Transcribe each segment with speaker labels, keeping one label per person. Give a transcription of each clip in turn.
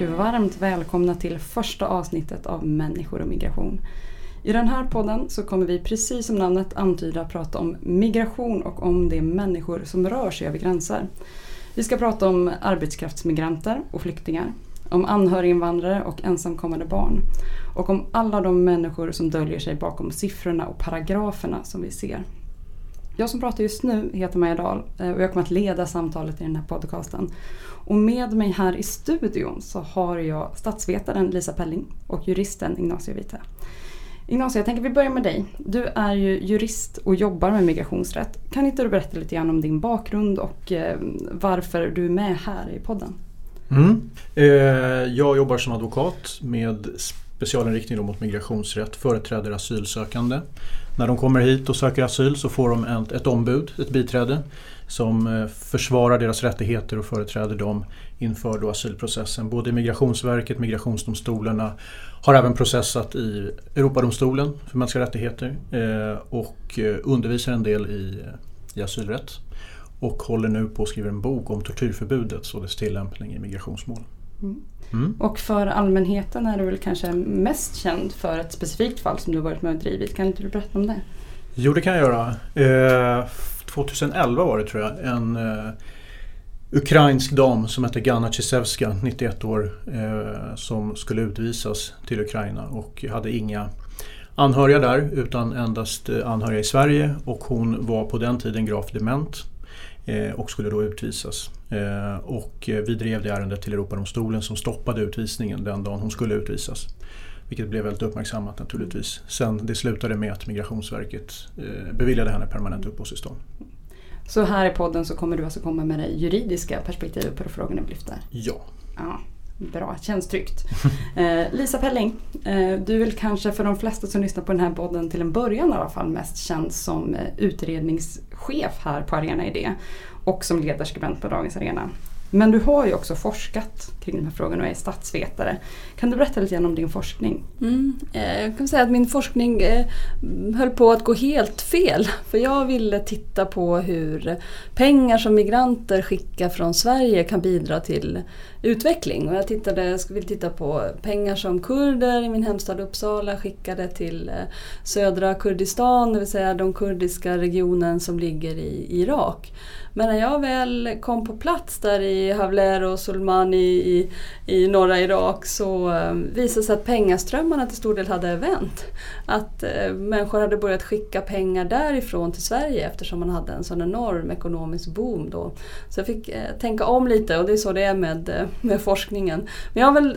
Speaker 1: och varmt välkomna till första avsnittet av Människor och migration. I den här podden så kommer vi precis som namnet antyder prata om migration och om de människor som rör sig över gränser. Vi ska prata om arbetskraftsmigranter och flyktingar, om anhöriginvandrare och ensamkommande barn och om alla de människor som döljer sig bakom siffrorna och paragraferna som vi ser. Jag som pratar just nu heter Maja Dahl eh, och jag kommer att leda samtalet i den här podcasten. Och med mig här i studion så har jag statsvetaren Lisa Pelling och juristen Ignacio Vita. Ignacio, jag tänker vi börjar med dig. Du är ju jurist och jobbar med migrationsrätt. Kan inte du berätta lite grann om din bakgrund och eh, varför du är med här i podden?
Speaker 2: Mm. Eh, jag jobbar som advokat med specialinriktning mot migrationsrätt, företräder asylsökande. När de kommer hit och söker asyl så får de ett, ett ombud, ett biträde som eh, försvarar deras rättigheter och företräder dem inför då asylprocessen. Både Migrationsverket, migrationsdomstolarna har även processat i Europadomstolen för mänskliga rättigheter eh, och eh, undervisar en del i, i asylrätt. Och håller nu på att skriva en bok om tortyrförbudet och dess tillämpning i migrationsmål.
Speaker 1: Mm. Mm. Och för allmänheten är du väl kanske mest känd för ett specifikt fall som du varit med och drivit. Kan inte du berätta om det?
Speaker 2: Jo det kan jag göra. Eh, 2011 var det tror jag. En eh, ukrainsk dam som hette Ganna Cisevska, 91 år, eh, som skulle utvisas till Ukraina och hade inga anhöriga där utan endast eh, anhöriga i Sverige och hon var på den tiden gravt dement och skulle då utvisas. Eh, och vi drev det ärendet till Europadomstolen som stoppade utvisningen den dagen hon skulle utvisas. Vilket blev väldigt uppmärksammat naturligtvis. Sen det slutade med att Migrationsverket eh, beviljade henne permanent uppehållstillstånd.
Speaker 1: Så här i podden så kommer du alltså komma med det juridiska perspektivet på de frågorna vi lyfter?
Speaker 2: Ja.
Speaker 1: ja. Bra, känns tryggt. Eh, Lisa Pelling, eh, du är väl kanske för de flesta som lyssnar på den här podden till en början i alla fall mest känd som eh, utredningschef här på Arena Idé och som ledarskribent på Dagens Arena. Men du har ju också forskat kring de här frågorna och är statsvetare. Kan du berätta lite grann om din forskning?
Speaker 3: Mm, eh, jag kan säga att min forskning eh, höll på att gå helt fel. För jag ville titta på hur pengar som migranter skickar från Sverige kan bidra till utveckling. Och jag tittade, ville titta på pengar som kurder i min hemstad Uppsala skickade till eh, södra Kurdistan, det vill säga den kurdiska regionen som ligger i Irak. Men när jag väl kom på plats där i Havler och Sulmani i, i norra Irak så eh, visade det sig att pengaströmmarna till stor del hade vänt. Att eh, människor hade börjat skicka pengar därifrån till Sverige eftersom man hade en sån enorm ekonomisk boom då. Så jag fick tänka om lite och det är så det är med, med forskningen. Men jag har väl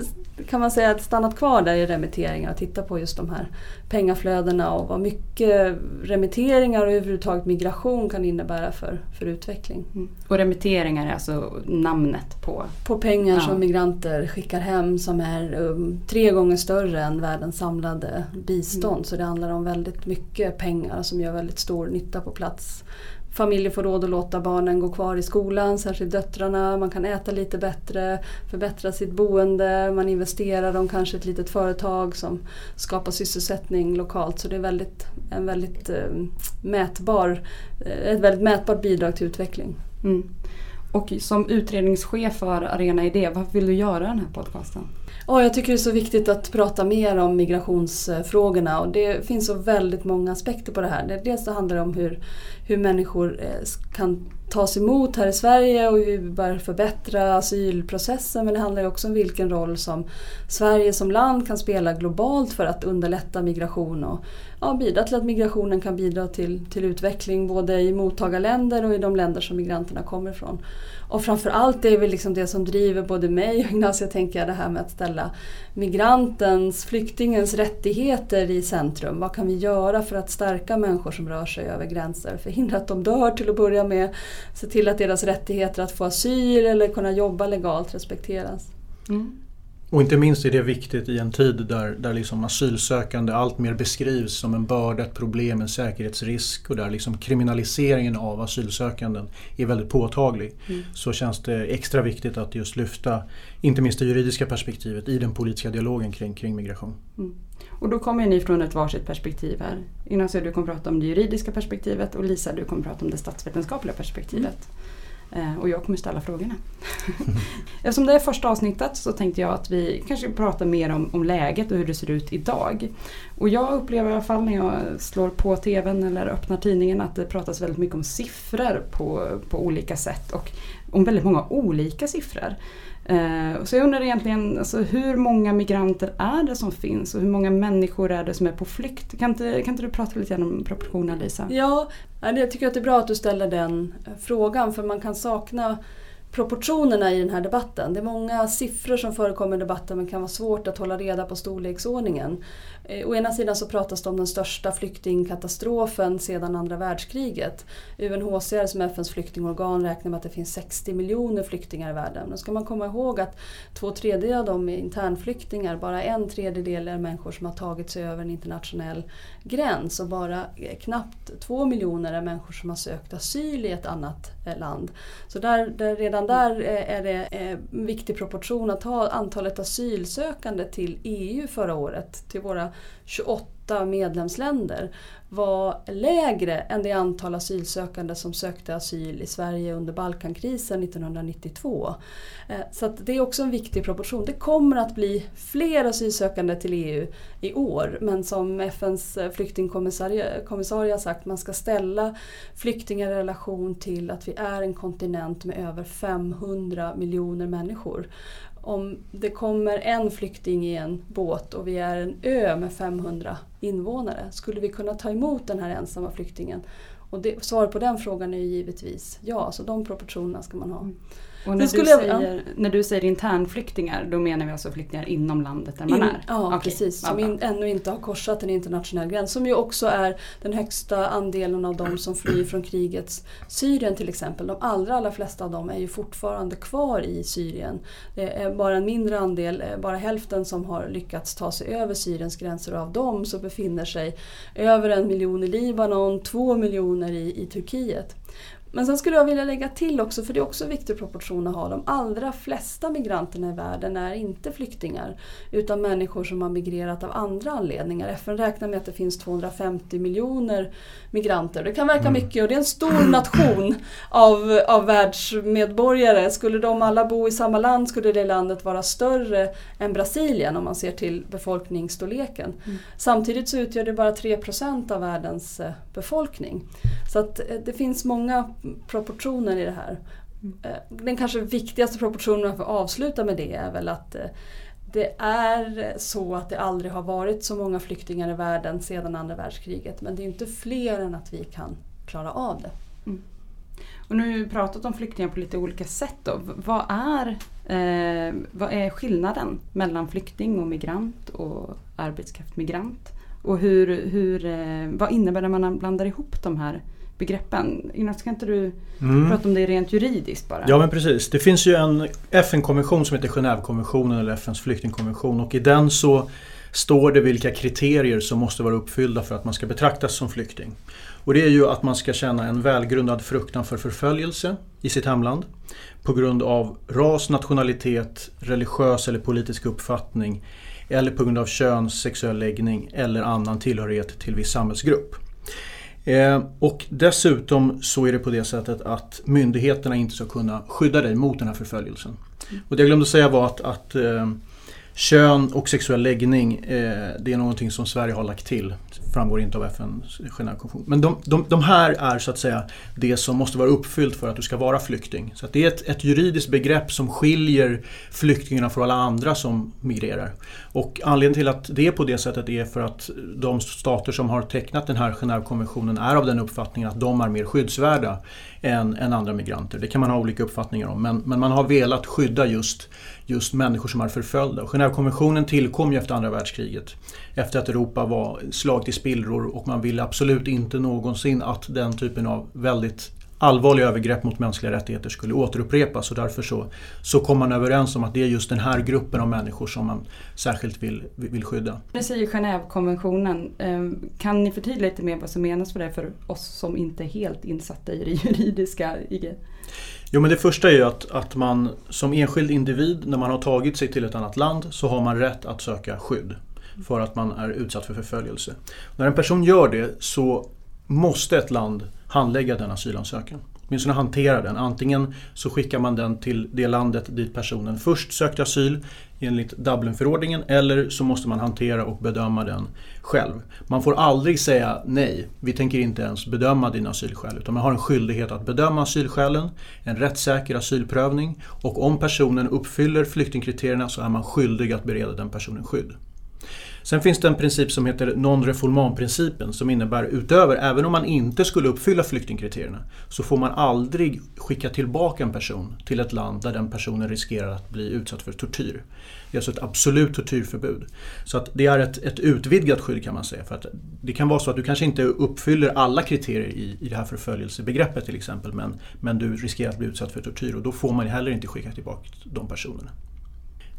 Speaker 3: kan man säga stannat kvar där i remitteringar och tittat på just de här pengaflödena och vad mycket remitteringar och överhuvudtaget migration kan innebära för, för utveckling. Mm.
Speaker 1: Och remitteringar är alltså namnet på?
Speaker 3: På pengar ja. som migranter skickar hem som är um, tre gånger större än världens samlade bistånd. Mm. Så det handlar om väldigt mycket pengar som gör väldigt stor nytta på plats familjer får råd att låta barnen gå kvar i skolan, särskilt döttrarna. Man kan äta lite bättre, förbättra sitt boende, man investerar dem kanske i ett litet företag som skapar sysselsättning lokalt. Så det är väldigt, en väldigt eh, mätbar, eh, ett väldigt mätbart bidrag till utveckling. Mm.
Speaker 1: Och som utredningschef för Arena Idé, vad vill du göra den här podcasten?
Speaker 3: Oh, jag tycker det är så viktigt att prata mer om migrationsfrågorna och det finns så väldigt många aspekter på det här. Dels så handlar det om hur, hur människor eh, kan tas emot här i Sverige och hur vi bör förbättra asylprocessen men det handlar också om vilken roll som Sverige som land kan spela globalt för att underlätta migration och ja, bidra till att migrationen kan bidra till, till utveckling både i mottagarländer och i de länder som migranterna kommer ifrån. Och framförallt är det väl liksom det som driver både mig och Ignacio, tänker jag, det här med att ställa migrantens, flyktingens rättigheter i centrum. Vad kan vi göra för att stärka människor som rör sig över gränser? Förhindra att de dör till att börja med. Se till att deras rättigheter att få asyl eller kunna jobba legalt respekteras. Mm.
Speaker 2: Och inte minst är det viktigt i en tid där, där liksom asylsökande allt mer beskrivs som en börda, ett problem, en säkerhetsrisk och där liksom kriminaliseringen av asylsökanden är väldigt påtaglig. Mm. Så känns det extra viktigt att just lyfta, inte minst det juridiska perspektivet i den politiska dialogen kring, kring migration. Mm.
Speaker 1: Och då kommer ni från ett varsitt perspektiv här. Ignacio, du kommer prata om det juridiska perspektivet och Lisa, du kommer prata om det statsvetenskapliga perspektivet. Eh, Eh, och jag kommer ställa frågorna. Eftersom det är första avsnittet så tänkte jag att vi kanske pratar mer om, om läget och hur det ser ut idag. Och jag upplever i alla fall när jag slår på TVn eller öppnar tidningen att det pratas väldigt mycket om siffror på, på olika sätt och om väldigt många olika siffror. Eh, så jag undrar egentligen alltså, hur många migranter är det som finns och hur många människor är det som är på flykt? Kan inte, kan inte du prata lite grann om proportionerna Lisa?
Speaker 3: Ja, jag tycker att det är bra att du ställer den eh, frågan för man kan sakna proportionerna i den här debatten. Det är många siffror som förekommer i debatten men kan vara svårt att hålla reda på storleksordningen. Eh, å ena sidan så pratas det om den största flyktingkatastrofen sedan andra världskriget. UNHCR som är FNs flyktingorgan räknar med att det finns 60 miljoner flyktingar i världen. Då ska man komma ihåg att två tredjedelar av dem är internflyktingar. Bara en tredjedel är människor som har tagit sig över en internationell gräns och bara eh, knappt två miljoner är människor som har sökt asyl i ett annat eh, land. Så där, där redan där är det en viktig proportion att ha antalet asylsökande till EU förra året, till våra 28 medlemsländer var lägre än det antal asylsökande som sökte asyl i Sverige under Balkankrisen 1992. Eh, så det är också en viktig proportion. Det kommer att bli fler asylsökande till EU i år men som FNs eh, flyktingkommissarie har sagt, man ska ställa flyktingar i relation till att vi är en kontinent med över 500 miljoner människor om det kommer en flykting i en båt och vi är en ö med 500 invånare, skulle vi kunna ta emot den här ensamma flyktingen? Och det, svaret på den frågan är givetvis ja, så de proportionerna ska man ha. Mm.
Speaker 1: Och när, du säger, ja. när du säger internflyktingar, då menar vi alltså flyktingar inom landet där man In, är?
Speaker 3: Ja, okay. precis. Som in, ännu inte har korsat en internationell gräns. Som ju också är den högsta andelen av de som flyr från krigets Syrien till exempel. De allra, allra flesta av dem är ju fortfarande kvar i Syrien. Det är bara en mindre andel, eh, bara hälften som har lyckats ta sig över Syriens gränser och av dem så befinner sig över en miljon i Libanon, två miljoner i, i Turkiet. Men sen skulle jag vilja lägga till också, för det är också viktig proportion att ha, de allra flesta migranterna i världen är inte flyktingar utan människor som har migrerat av andra anledningar. FN räknar med att det finns 250 miljoner migranter. Det kan verka mm. mycket och det är en stor nation av, av världsmedborgare. Skulle de alla bo i samma land skulle det landet vara större än Brasilien om man ser till befolkningsstorleken. Mm. Samtidigt så utgör det bara 3% av världens eh, befolkning. Så att eh, det finns många proportioner i det här. Eh, den kanske viktigaste proportionen för att avsluta med det är väl att eh, det är så att det aldrig har varit så många flyktingar i världen sedan andra världskriget men det är inte fler än att vi kan klara av det. Mm.
Speaker 1: Och nu har vi pratat om flyktingar på lite olika sätt. Då. Vad, är, eh, vad är skillnaden mellan flykting och migrant och arbetskraftmigrant? Och hur, hur, eh, vad innebär det när man blandar ihop de här begreppen. Ignaz, kan inte du mm. prata om det rent juridiskt bara?
Speaker 2: Ja men precis. Det finns ju en FN-konvention som heter Genèvekonventionen eller FNs flyktingkonvention och i den så står det vilka kriterier som måste vara uppfyllda för att man ska betraktas som flykting. Och det är ju att man ska känna en välgrundad fruktan för förföljelse i sitt hemland på grund av ras, nationalitet, religiös eller politisk uppfattning eller på grund av kön, sexuell läggning eller annan tillhörighet till viss samhällsgrupp. Eh, och dessutom så är det på det sättet att myndigheterna inte ska kunna skydda dig mot den här förföljelsen. Mm. Och det jag glömde säga var att, att eh, Kön och sexuell läggning, eh, det är någonting som Sverige har lagt till. Det framgår inte av FNs Genèvekonvention. Men de, de, de, här är så att säga det som måste vara uppfyllt för att du ska vara flykting. Så det är ett, ett, juridiskt begrepp som skiljer flyktingarna från alla andra som migrerar. Och anledningen till att det är på det sättet är för att de stater som har tecknat den här Genèvekonventionen är av den uppfattningen att de är mer skyddsvärda än, än andra migranter. Det kan man ha olika uppfattningar om men, men man har velat skydda just just människor som är förföljda. Genèvekonventionen tillkom ju efter andra världskriget. Efter att Europa var slaget i spillror och man ville absolut inte någonsin att den typen av väldigt allvarliga övergrepp mot mänskliga rättigheter skulle återupprepas och därför så, så kom man överens om att det är just den här gruppen av människor som man särskilt vill, vill skydda.
Speaker 1: Det säger Genèvekonventionen. Ehm, kan ni förtydliga lite mer vad som menas med det för oss som inte är helt insatta i det juridiska?
Speaker 2: Jo men det första är ju att, att man som enskild individ när man har tagit sig till ett annat land så har man rätt att söka skydd för att man är utsatt för förföljelse. När en person gör det så måste ett land handlägga den asylansökan. åtminstone hantera den. Antingen så skickar man den till det landet dit personen först sökte asyl enligt Dublinförordningen eller så måste man hantera och bedöma den själv. Man får aldrig säga nej, vi tänker inte ens bedöma dina asylskäl utan man har en skyldighet att bedöma asylskälen, en rättssäker asylprövning och om personen uppfyller flyktingkriterierna så är man skyldig att bereda den personen skydd. Sen finns det en princip som heter non-refoulement-principen som innebär utöver, även om man inte skulle uppfylla flyktingkriterierna, så får man aldrig skicka tillbaka en person till ett land där den personen riskerar att bli utsatt för tortyr. Det är alltså ett absolut tortyrförbud. Så att det är ett, ett utvidgat skydd kan man säga. För att det kan vara så att du kanske inte uppfyller alla kriterier i, i det här förföljelsebegreppet till exempel men, men du riskerar att bli utsatt för tortyr och då får man heller inte skicka tillbaka de personerna.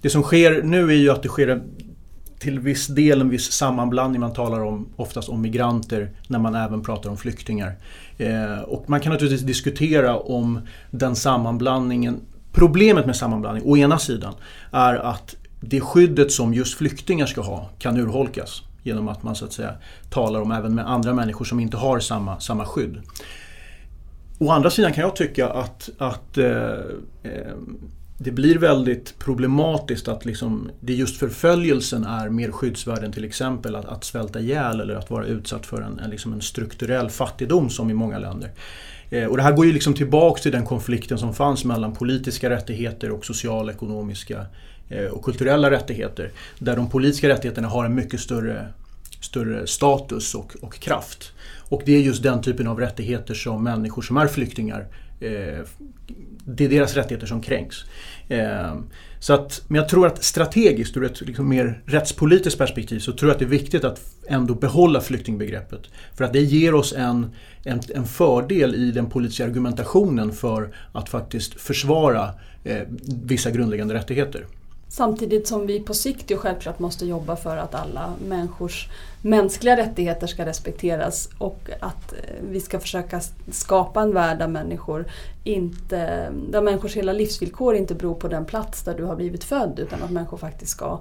Speaker 2: Det som sker nu är ju att det sker en till viss del en viss sammanblandning. Man talar om, oftast om migranter när man även pratar om flyktingar. Eh, och man kan naturligtvis diskutera om den sammanblandningen Problemet med sammanblandning, å ena sidan, är att det skyddet som just flyktingar ska ha kan urholkas genom att man så att säga talar om även med andra människor som inte har samma, samma skydd. Å andra sidan kan jag tycka att, att eh, eh det blir väldigt problematiskt att liksom, det just förföljelsen är mer skyddsvärd än till exempel att, att svälta ihjäl eller att vara utsatt för en, en, liksom en strukturell fattigdom som i många länder. Eh, och det här går ju liksom tillbaks till den konflikten som fanns mellan politiska rättigheter och sociala, ekonomiska eh, och kulturella rättigheter. Där de politiska rättigheterna har en mycket större, större status och, och kraft. Och det är just den typen av rättigheter som människor som är flyktingar eh, det är deras rättigheter som kränks. Ehm, så att, men jag tror att strategiskt, ur ett liksom mer rättspolitiskt perspektiv, så tror jag att det är viktigt att ändå behålla flyktingbegreppet. För att det ger oss en, en, en fördel i den politiska argumentationen för att faktiskt försvara eh, vissa grundläggande rättigheter.
Speaker 3: Samtidigt som vi på sikt ju självklart måste jobba för att alla människors mänskliga rättigheter ska respekteras och att eh, vi ska försöka skapa en värld där människor inte, där människors hela livsvillkor inte beror på den plats där du har blivit född utan att människor faktiskt ska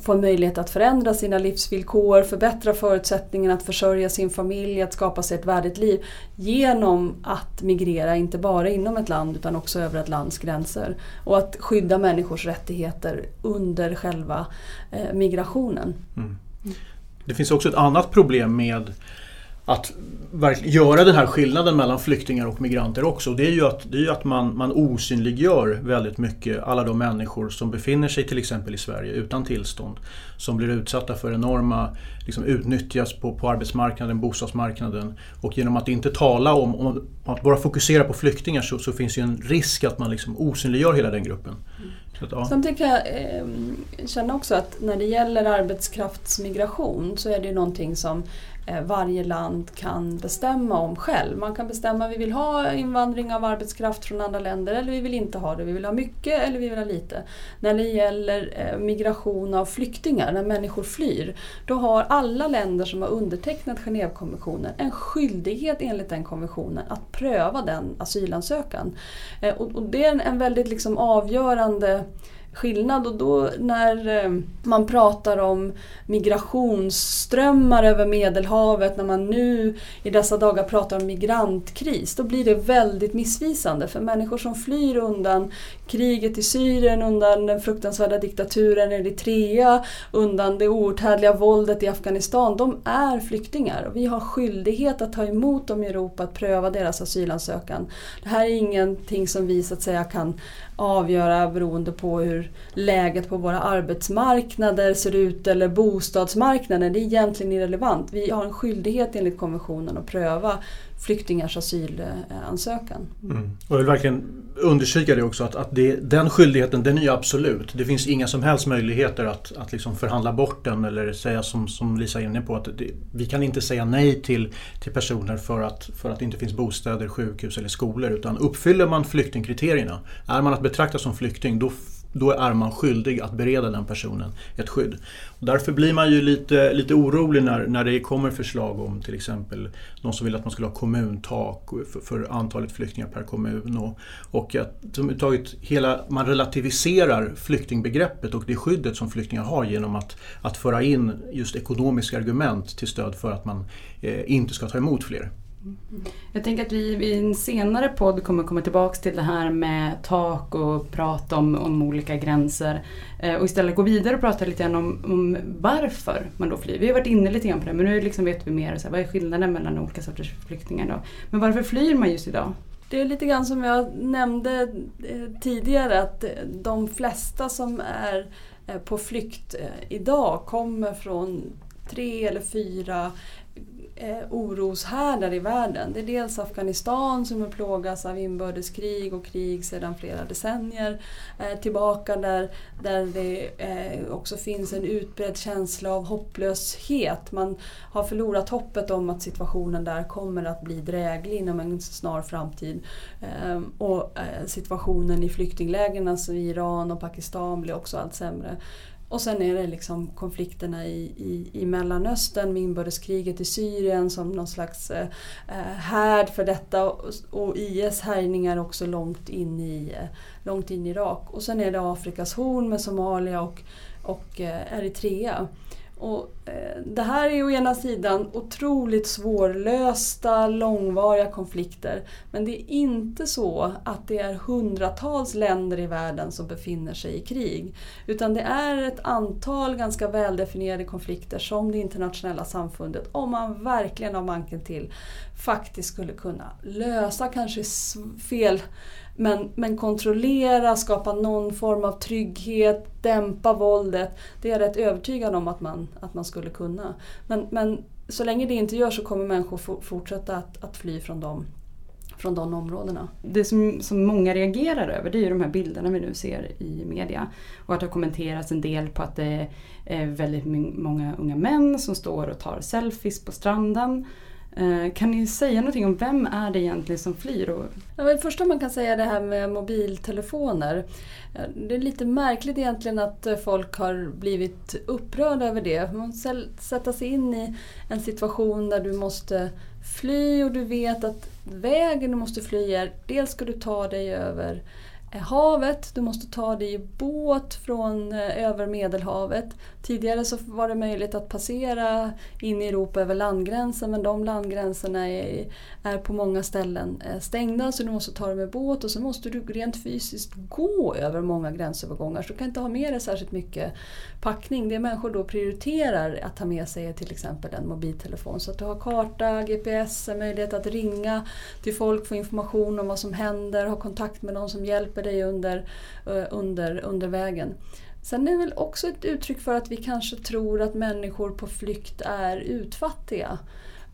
Speaker 3: få en möjlighet att förändra sina livsvillkor, förbättra förutsättningarna att försörja sin familj, att skapa sig ett värdigt liv genom att migrera, inte bara inom ett land utan också över ett lands gränser. Och att skydda människors rättigheter under själva eh, migrationen. Mm.
Speaker 2: Det finns också ett annat problem med att göra den här skillnaden mellan flyktingar och migranter också. Det är ju att, det är att man, man osynliggör väldigt mycket alla de människor som befinner sig till exempel i Sverige utan tillstånd. Som blir utsatta för enorma, liksom utnyttjas på, på arbetsmarknaden, bostadsmarknaden. Och genom att inte tala om, om att bara fokusera på flyktingar så, så finns ju en risk att man liksom osynliggör hela den gruppen. Mm.
Speaker 3: Ja. Samtidigt kan jag eh, känna också att när det gäller arbetskraftsmigration så är det ju någonting som Eh, varje land kan bestämma om själv. Man kan bestämma vi vill ha invandring av arbetskraft från andra länder eller vi vill inte ha det. Vi vill ha mycket eller vi vill ha lite. När det gäller eh, migration av flyktingar, när människor flyr, då har alla länder som har undertecknat Genèvekonventionen en skyldighet enligt den konventionen att pröva den asylansökan. Eh, och det är en väldigt liksom avgörande skillnad. Och då när eh, man pratar om migrationsströmmar över Medelhavet, när man nu i dessa dagar pratar om migrantkris, då blir det väldigt missvisande. För människor som flyr undan kriget i Syrien, undan den fruktansvärda diktaturen i Eritrea, undan det outhärdliga våldet i Afghanistan, de är flyktingar och vi har skyldighet att ta emot dem i Europa, att pröva deras asylansökan. Det här är ingenting som vi så att säga kan avgöra beroende på hur läget på våra arbetsmarknader ser ut eller bostadsmarknaden. Det är egentligen irrelevant. Vi har en skyldighet enligt konventionen att pröva flyktingars asylansökan.
Speaker 2: Mm. Och jag vill verkligen understryka det också att, att det, den skyldigheten den är absolut. Det finns inga som helst möjligheter att, att liksom förhandla bort den eller säga som, som Lisa är inne på att det, vi kan inte säga nej till, till personer för att, för att det inte finns bostäder, sjukhus eller skolor utan uppfyller man flyktingkriterierna, är man att betrakta som flykting då då är man skyldig att bereda den personen ett skydd. Och därför blir man ju lite, lite orolig när, när det kommer förslag om till exempel någon som vill att man skulle ha kommuntak för, för antalet flyktingar per kommun. Och, och att taget hela, man relativiserar flyktingbegreppet och det skyddet som flyktingar har genom att, att föra in just ekonomiska argument till stöd för att man eh, inte ska ta emot fler.
Speaker 1: Jag tänker att vi i en senare podd kommer komma tillbaks till det här med tak och prata om, om olika gränser. Eh, och istället gå vidare och prata lite grann om, om, varför man då flyr. Vi har varit inne lite grann på det men nu liksom vet vi mer. Så här, vad är skillnaden mellan olika sorters flyktingar då? Men varför flyr man just idag?
Speaker 3: Det är lite grann som jag nämnde eh, tidigare att eh, de flesta som är eh, på flykt idag kommer från tre eller fyra eh, oroshärdar i världen. Det är dels Afghanistan som plågas av inbördeskrig och krig sedan flera decennier eh, tillbaka där, där det eh, också finns en utbredd känsla av hopplöshet. Man har förlorat hoppet om att situationen där kommer att bli dräglig inom en snar framtid. Eh, och eh, situationen i flyktinglägren, alltså i Iran och Pakistan, blir också allt sämre. Och sen är det liksom konflikterna i, i, i Mellanöstern med inbördeskriget i Syrien som någon slags eh, eh härd för detta och, och IS härjningar också långt in, i, eh, långt in i Irak. Och sen är det Afrikas horn med Somalia och, och eh, Eritrea. Och, eh, det här är å ena sidan otroligt svårlösta, långvariga konflikter. Men det är inte så att det är hundratals länder i världen som befinner sig i krig. Utan det är ett antal ganska väldefinierade konflikter som det internationella samfundet, om man verkligen har manken till, faktiskt skulle kunna lösa. Kanske fel men, men kontrollera, skapa någon form av trygghet, dämpa våldet. Det är jag rätt övertygad om att man, att man skulle kunna. Men, men så länge det inte görs så kommer människor fortsätta att, att fly från dem från de områdena.
Speaker 1: Det som, som många reagerar över det är ju de här bilderna vi nu ser i media. Och att det har kommenterats en del på att det är väldigt många unga män som står och tar selfies på stranden. Eh, kan ni säga någonting om vem är det egentligen som flyr?
Speaker 3: Ja, det första man kan säga är det här med mobiltelefoner. Eh, det är lite märkligt egentligen att eh, folk har blivit upprörda över det. Man måste sätta sig in i en situation där du måste fly och du vet att vägen du måste fly är dels ska du ta dig över Eh, havet, du måste ta dig i båt från eh, över Medelhavet. Tidigare så var det möjligt att passera in i Europa över landgränsen men de landgränserna är, är på många ställen eh, stängda så du måste ta dig med båt och så måste du rent fysiskt gå över många gränsövergångar så du kan inte ha med dig särskilt mycket packning. Det människor då prioriterar att ta med sig är till exempel en mobiltelefon så att du har karta, GPS, möjlighet att ringa till folk, få information om vad som händer, ha kontakt med någon som hjälper dig under, eh, under, under vägen. Sen är det väl också ett uttryck för att vi kanske tror att människor på flykt är utfattiga.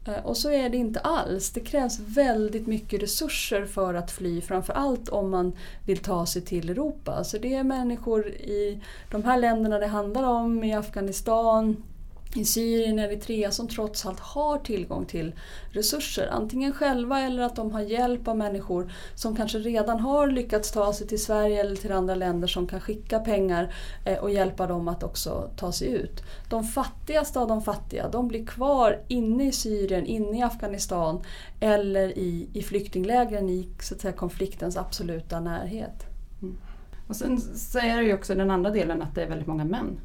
Speaker 3: Eh, och så är det inte alls. Det krävs väldigt mycket resurser för att fly, framförallt om man vill ta sig till Europa. Så det är människor i de här länderna det handlar om, i Afghanistan, i Syrien, Eritrea som trots allt har tillgång till resurser. Antingen själva eller att de har hjälp av människor som kanske redan har lyckats ta sig till Sverige eller till andra länder som kan skicka pengar eh, och hjälpa dem att också ta sig ut. De fattigaste av de fattiga de blir kvar inne i Syrien, inne i Afghanistan eller i, i flyktinglägren i så att säga, konfliktens absoluta närhet.
Speaker 1: Mm. Och sen säger du ju också den andra delen att det är väldigt många män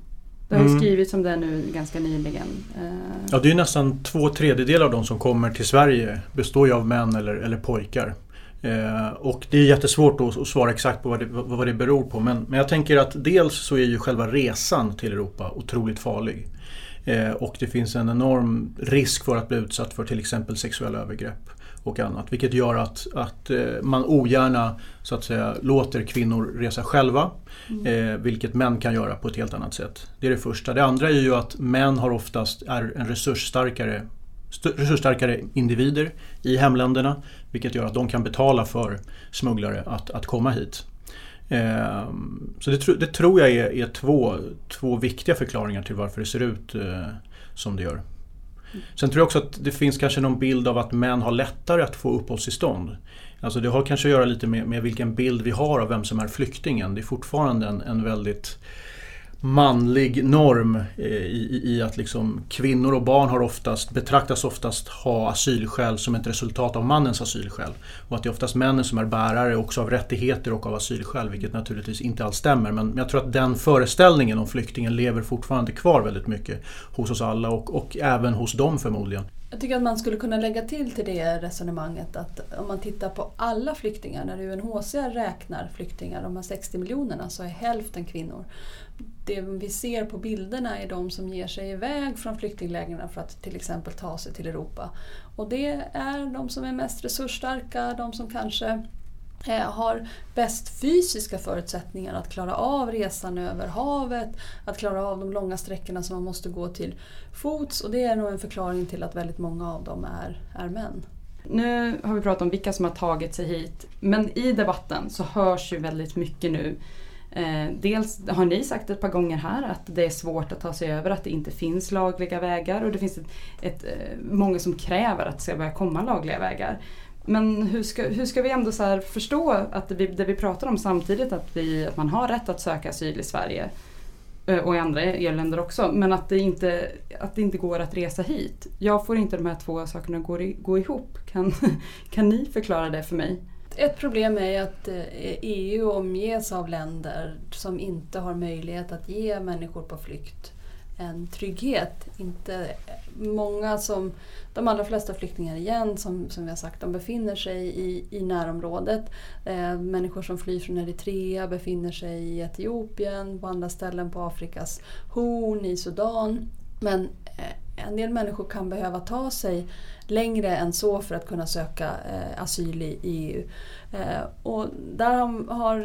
Speaker 1: det har ju mm. skrivits om det nu ganska nyligen.
Speaker 2: Eh, ja, det är nästan två tredjedelar av de som kommer till Sverige består ju av män eller, eller pojkar. Eh, och det är jättesvårt att svara exakt på vad det, vad det beror på. Men, men jag tänker att dels så är ju själva resan till Europa otroligt farlig. Eh, och det finns en enorm risk för att bli utsatt för till exempel sexuella övergrepp och annat. Vilket gör att, att eh, man ogärna så att säga, låter kvinnor resa själva. Mm. Eh, vilket män kan göra på ett helt annat sätt. Det är det första. Det andra är ju att män har oftast är en resursstarkare resursstarkare individer i hemländerna vilket gör att de kan betala för smugglare att, att komma hit. Eh, så det, det, tror jag är, är, två, två viktiga förklaringar till varför det ser ut eh, som det gör. Sen tror jag också att det finns kanske någon bild av att män har lättare att få uppehållstillstånd. Alltså det har kanske att göra lite med, med vilken bild vi har av vem som är flyktingen. Det är fortfarande en, en väldigt manlig norm eh, i, i, att liksom kvinnor och barn har oftast, betraktas oftast ha asylskäl som ett resultat av mannens asylskäl. Och att det är oftast männen som är bärare också av rättigheter och av asylskäl, vilket naturligtvis inte alls stämmer. Men jag tror att den föreställningen om flyktingen lever fortfarande kvar väldigt mycket hos oss alla och, och även hos dem förmodligen.
Speaker 3: Jag tycker att man skulle kunna lägga till till det resonemanget att om man tittar på alla flyktingar, när UNHCR räknar flyktingar, de här 60 miljonerna, så är hälften kvinnor. Det vi ser på bilderna är de som ger sig iväg från flyktinglägren för att till exempel ta sig till Europa. Och det är de som är mest resursstarka, de som kanske Eh, har bäst fysiska förutsättningar att klara av resan över havet, att klara av de långa sträckorna som man måste gå till fots och det är nog en förklaring till att väldigt många av dem är, är män.
Speaker 1: Nu har vi pratat om vilka som har tagit sig hit men i debatten så hörs ju väldigt mycket nu eh, Dels har ni sagt ett par gånger här att det är svårt att ta sig över, att det inte finns lagliga vägar och det finns ett, ett, eh, många som kräver att det ska börja komma lagliga vägar. Men hur ska, hur ska vi ändå så förstå att det vi, det vi pratar om samtidigt att, vi, att man har rätt att söka asyl i Sverige eh, och i andra EU-länder också, men att det, inte, att det inte går att resa hit. Jag får inte de här två sakerna gå, gå ihop. Kan, kan ni förklara det för mig?
Speaker 3: Ett problem är att eh, EU omges av länder som inte har möjlighet att ge människor på flykt en trygghet. Inte många som, de allra flesta flyktingar igen, som, som vi har sagt, de befinner sig i, i närområdet. Eh, människor som flyr från Eritrea befinner sig i Etiopien, på andra ställen på Afrikas horn, i Sudan. Men eh, en del människor kan behöva ta sig längre än så för att kunna söka eh, asyl i EU. Eh, och där har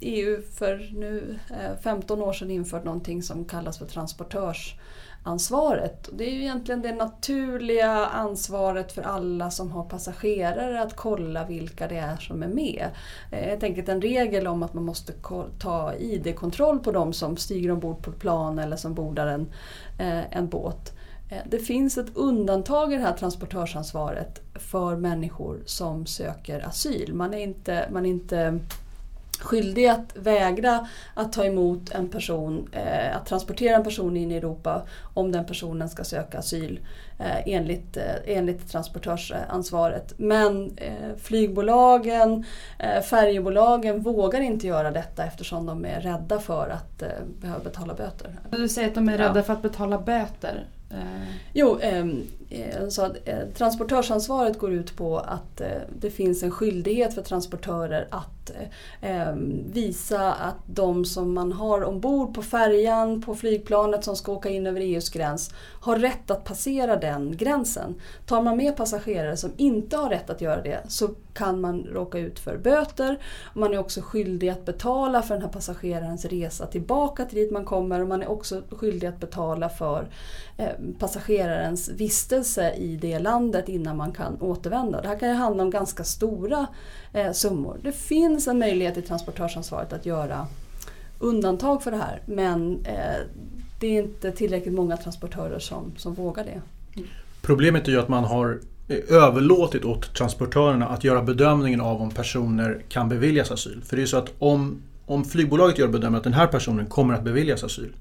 Speaker 3: EU eh, för nu eh, 15 år sedan infört någonting som kallas för transportörs transportörsansvaret. Det är ju egentligen det naturliga ansvaret för alla som har passagerare att kolla vilka det är som är med. Eh, Helt enkelt en regel om att man måste ta ID-kontroll på de som stiger ombord på ett plan eller som bordar en, eh, en båt. Eh, det finns ett undantag i det här transportörsansvaret för människor som söker asyl. Man är inte, man är inte skyldig att vägra att ta emot en person, eh, att transportera en person in i Europa om den personen ska söka asyl eh, enligt, eh, enligt transportörsansvaret. Men eh, flygbolagen, eh, färjebolagen vågar inte göra detta eftersom de är rädda för att eh, behöva betala böter.
Speaker 1: Du säger att de är rädda ja. för att betala böter.
Speaker 3: Jo, ehm, eh, så eh, transportörsansvaret går ut på att det finns en skyldighet för transportörer att eh, visa att de som man har ombord på färjan, på flygplanet som ska åka in över EUs gräns har rätt att passera den gränsen. Tar man med passagerare som inte har rätt att göra det så kan man råka ut för böter. Man är också skyldig att betala för den här passagerarens resa tillbaka till dit man kommer och man är också skyldig att betala för eh, passagerarens vistelse i det landet innan man kan återvända. Det här kan ju handla om ganska stora eh, summor. Det finns en möjlighet i transportörsansvaret att göra undantag för det här men eh, det är inte tillräckligt många transportörer som, som vågar det.
Speaker 2: Problemet är ju att man har eh, överlåtit åt transportörerna att göra bedömningen av om personer kan beviljas asyl. För det är så att om, om flygbolaget gör bedömningen att den här personen kommer att beviljas asyl,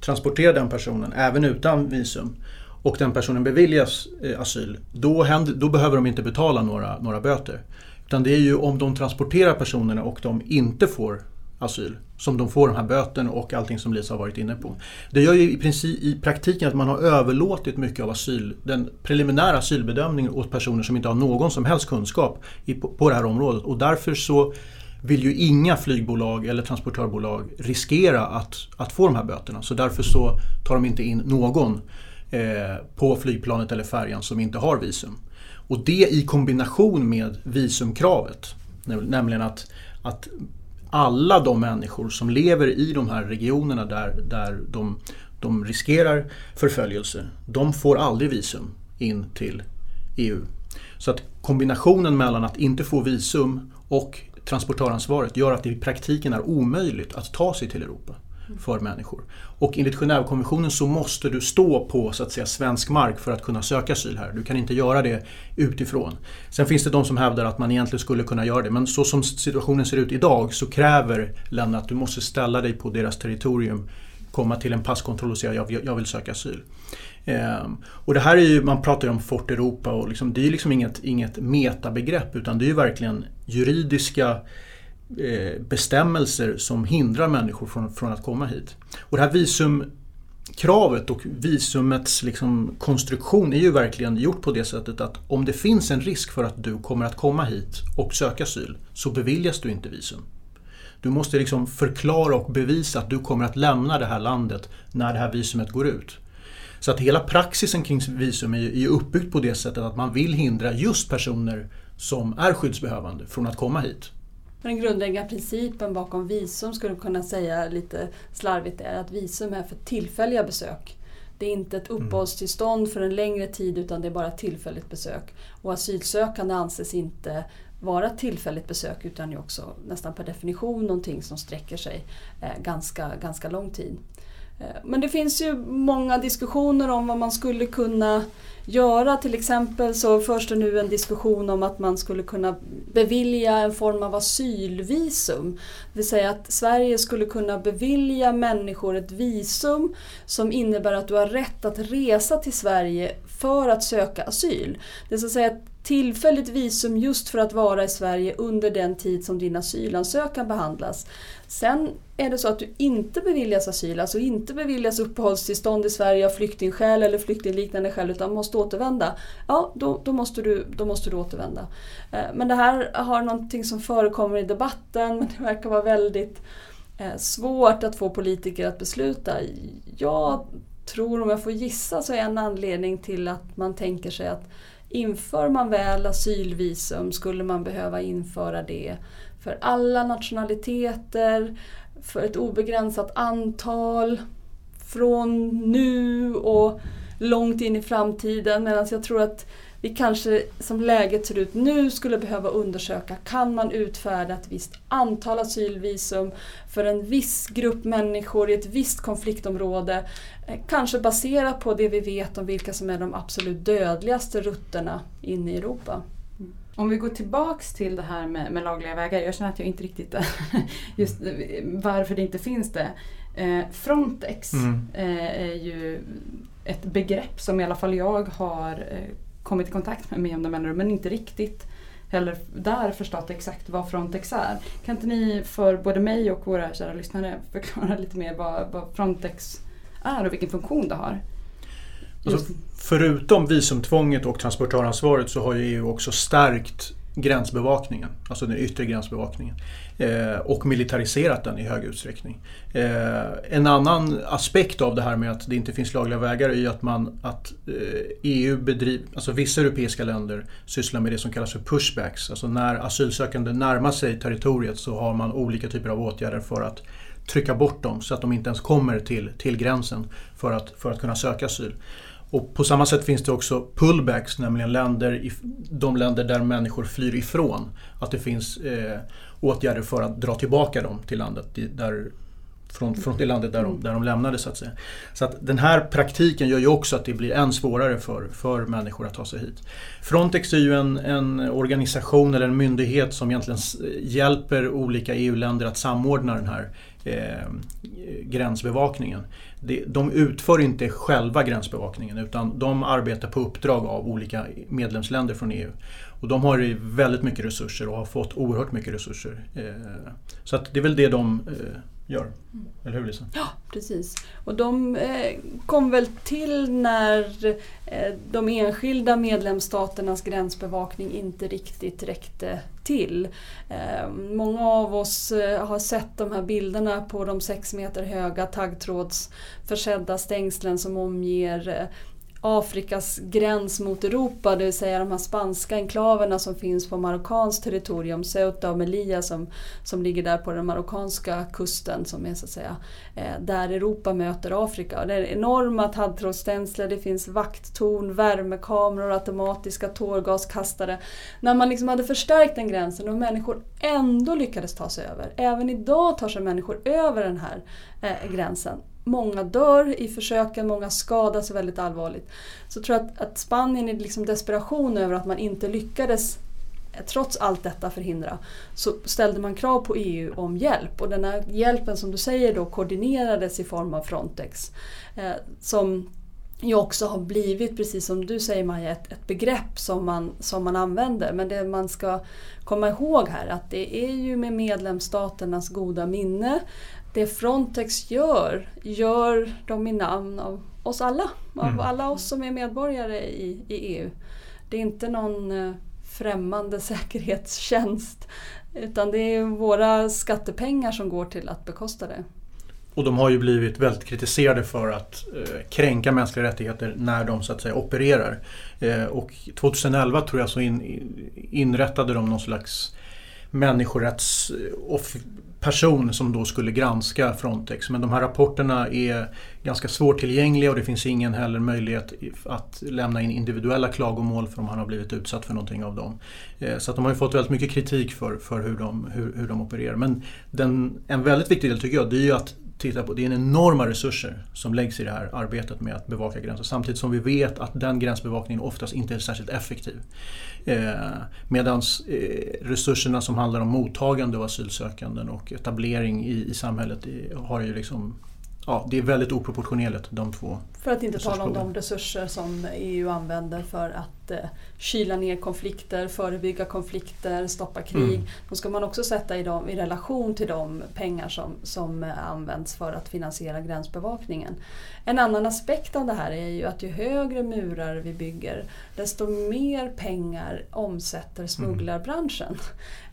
Speaker 2: transporterar den personen även utan visum och den personen beviljas eh, asyl, då, händer, då behöver de inte betala några, några böter. Utan det är ju om de transporterar personerna och de inte får asyl som de får de här böterna och allting som Lisa har varit inne på. Det gör ju i, princip, i praktiken att man har överlåtit mycket av asyl, den preliminära asylbedömningen åt personer som inte har någon som helst kunskap i, på, på det här området och därför så vill ju inga flygbolag eller transportörbolag riskera att, att få de här böterna. Så därför så tar de inte in någon eh, på flygplanet eller färjan som inte har visum. Och det i kombination med visumkravet, nämligen att, att alla de människor som lever i de här regionerna där, där de, de riskerar förföljelse, de får aldrig visum in till EU. Så att kombinationen mellan att inte få visum och transportöransvaret gör att det i praktiken är omöjligt att ta sig till Europa för människor. Och enligt Genèvekonventionen så måste du stå på så att säga, svensk mark för att kunna söka asyl här. Du kan inte göra det utifrån. Sen finns det de som hävdar att man egentligen skulle kunna göra det men så som situationen ser ut idag så kräver länderna att du måste ställa dig på deras territorium komma till en passkontroll och säga jag, jag vill söka asyl. Ehm, och det här är ju, man pratar ju om Fort Europa och liksom, det är liksom inget, inget metabegrepp utan det är ju verkligen juridiska Eh, bestämmelser som hindrar människor från, från att komma hit. Och det här visumkravet och visumets liksom konstruktion är ju verkligen gjort på det sättet att om det finns en risk för att du kommer att komma hit och söka asyl så beviljas du inte visum. Du måste liksom förklara och bevisa att du kommer att lämna det här landet när det här visumet går ut. Så att hela praxisen kring visum är ju uppbyggt på det sättet att man vill hindra just personer som är skyddsbehövande från att komma hit.
Speaker 3: Den grundläggande principen bakom visum skulle kunna säga lite slarvigt är att visum är för tillfälliga besök. Det är inte ett mm. uppehållstillstånd för en längre tid utan det är bara ett tillfälligt besök. Och asylsökande anses inte vara ett tillfälligt besök utan är också nästan per definition någonting som sträcker sig eh, ganska, ganska lång tid. Eh, men det finns ju många diskussioner om vad man skulle kunna göra. Till exempel så förs det nu en diskussion om att man skulle kunna bevilja en form av asylvisum. Det vill säga att Sverige skulle kunna bevilja människor ett visum som innebär att du har rätt att resa till Sverige för att söka asyl. Det är så att säga ett tillfälligt visum just för att vara i Sverige under den tid som din asylansökan behandlas. Sen är det så att du inte beviljas asyl, alltså inte beviljas uppehållstillstånd i Sverige av flyktingskäl eller flyktingliknande skäl utan måste återvända. Ja, då, då, måste, du, då måste du återvända. Eh, men det här har någonting som förekommer i debatten men det verkar vara väldigt eh, svårt att få politiker att besluta. Jag tror, om jag får gissa, så är en anledning till att man tänker sig att inför man väl asylvisum skulle man behöva införa det för alla nationaliteter, för ett obegränsat antal, från nu och långt in i framtiden. Medan jag tror att vi kanske som läget ser ut nu skulle behöva undersöka, kan man utfärda ett visst antal asylvisum för en viss grupp människor i ett visst konfliktområde? Eh, kanske baserat på det vi vet om vilka som är de absolut dödligaste rutterna in i Europa.
Speaker 1: Om vi går tillbaks till det här med, med lagliga vägar. Jag känner att jag inte riktigt just varför det inte finns det. Eh, Frontex mm. eh, är ju ett begrepp som i alla fall jag har eh, kommit i kontakt med med jämna mellanrum men inte riktigt heller där förstått exakt vad Frontex är. Kan inte ni för både mig och våra kära lyssnare förklara lite mer vad, vad Frontex är och vilken funktion det har?
Speaker 2: Alltså, förutom visumtvånget och transportöransvaret så har ju EU också stärkt gränsbevakningen, alltså den yttre gränsbevakningen. Eh, och militariserat den i hög utsträckning. Eh, en annan aspekt av det här med att det inte finns lagliga vägar är ju att, man, att eh, EU bedriver, alltså vissa europeiska länder sysslar med det som kallas för pushbacks. Alltså när asylsökande närmar sig territoriet så har man olika typer av åtgärder för att trycka bort dem så att de inte ens kommer till, till gränsen för att, för att kunna söka asyl. Och på samma sätt finns det också pullbacks, nämligen länder, de länder där människor flyr ifrån. Att det finns eh, åtgärder för att dra tillbaka dem till landet. Där, från, från det landet där de, där de lämnade så att säga. Så att den här praktiken gör ju också att det blir än svårare för, för människor att ta sig hit. Frontex är ju en, en organisation eller en myndighet som egentligen hjälper olika EU-länder att samordna den här eh, gränsbevakningen. De utför inte själva gränsbevakningen utan de arbetar på uppdrag av olika medlemsländer från EU. Och de har väldigt mycket resurser och har fått oerhört mycket resurser. Eh, så att det är väl det de eh, gör. Mm. Eller hur Lisa?
Speaker 3: Ja, precis. Och de eh, kom väl till när eh, de enskilda medlemsstaternas gränsbevakning inte riktigt räckte till. Eh, många av oss har sett de här bilderna på de sex meter höga taggtrådsförsedda stängslen som omger Afrikas gräns mot Europa, det vill säga de här spanska enklaverna som finns på marockanskt territorium, Ceuta och Melilla som, som ligger där på den marockanska kusten som är så att säga eh, där Europa möter Afrika. Det är enorma taggtrådsstängsel, det finns vakttorn, värmekameror, automatiska tårgaskastare. När man liksom hade förstärkt den gränsen och människor ändå lyckades ta sig över. Även idag tar sig människor över den här eh, gränsen många dör i försöken, många skadas väldigt allvarligt. Så jag tror att, att Spanien i liksom desperation över att man inte lyckades eh, trots allt detta förhindra så ställde man krav på EU om hjälp och den här hjälpen som du säger då koordinerades i form av Frontex. Eh, som ju också har blivit, precis som du säger Maja, ett, ett begrepp som man, som man använder. Men det man ska komma ihåg här att det är ju med medlemsstaternas goda minne det Frontex gör, gör de i namn av oss alla. Av
Speaker 2: Mm.
Speaker 3: alla oss som är medborgare i, i EU. Det är inte någon eh, främmande säkerhetstjänst. Utan det är våra skattepengar som går till att bekosta det.
Speaker 2: Och de har ju blivit väldigt kritiserade för att eh, kränka mänskliga rättigheter när de så att säga opererar. Eh, och 2011 tror jag så in, inrättade de någon slags människorättsperson som då skulle granska Frontex. Men de här rapporterna är ganska svårtillgängliga och det finns ingen heller möjlighet att lämna in individuella klagomål för om han har blivit utsatt för någonting av dem. Eh, så att de har ju fått väldigt mycket kritik för, för hur, de, hur, hur de opererar. Men den, en väldigt viktig del tycker jag det är ju att titta på, det är enorma resurser som läggs i det här arbetet med att bevaka gränser. Samtidigt som vi vet att den gränsbevakningen oftast inte är särskilt effektiv. Eh, Medan eh, resurserna som handlar om mottagande av asylsökanden och etablering i, i samhället i, har ju liksom Ja, det är väldigt oproportionerligt de två.
Speaker 3: För att inte tala om de resurser som EU använder för att eh, kyla ner konflikter, förebygga konflikter, stoppa krig.
Speaker 2: Mm.
Speaker 3: Då ska man också sätta i, dem, i relation till de pengar som, som eh, används för att finansiera gränsbevakningen. En annan aspekt av det här är ju att ju högre murar vi bygger desto mer pengar omsätter smugglarbranschen.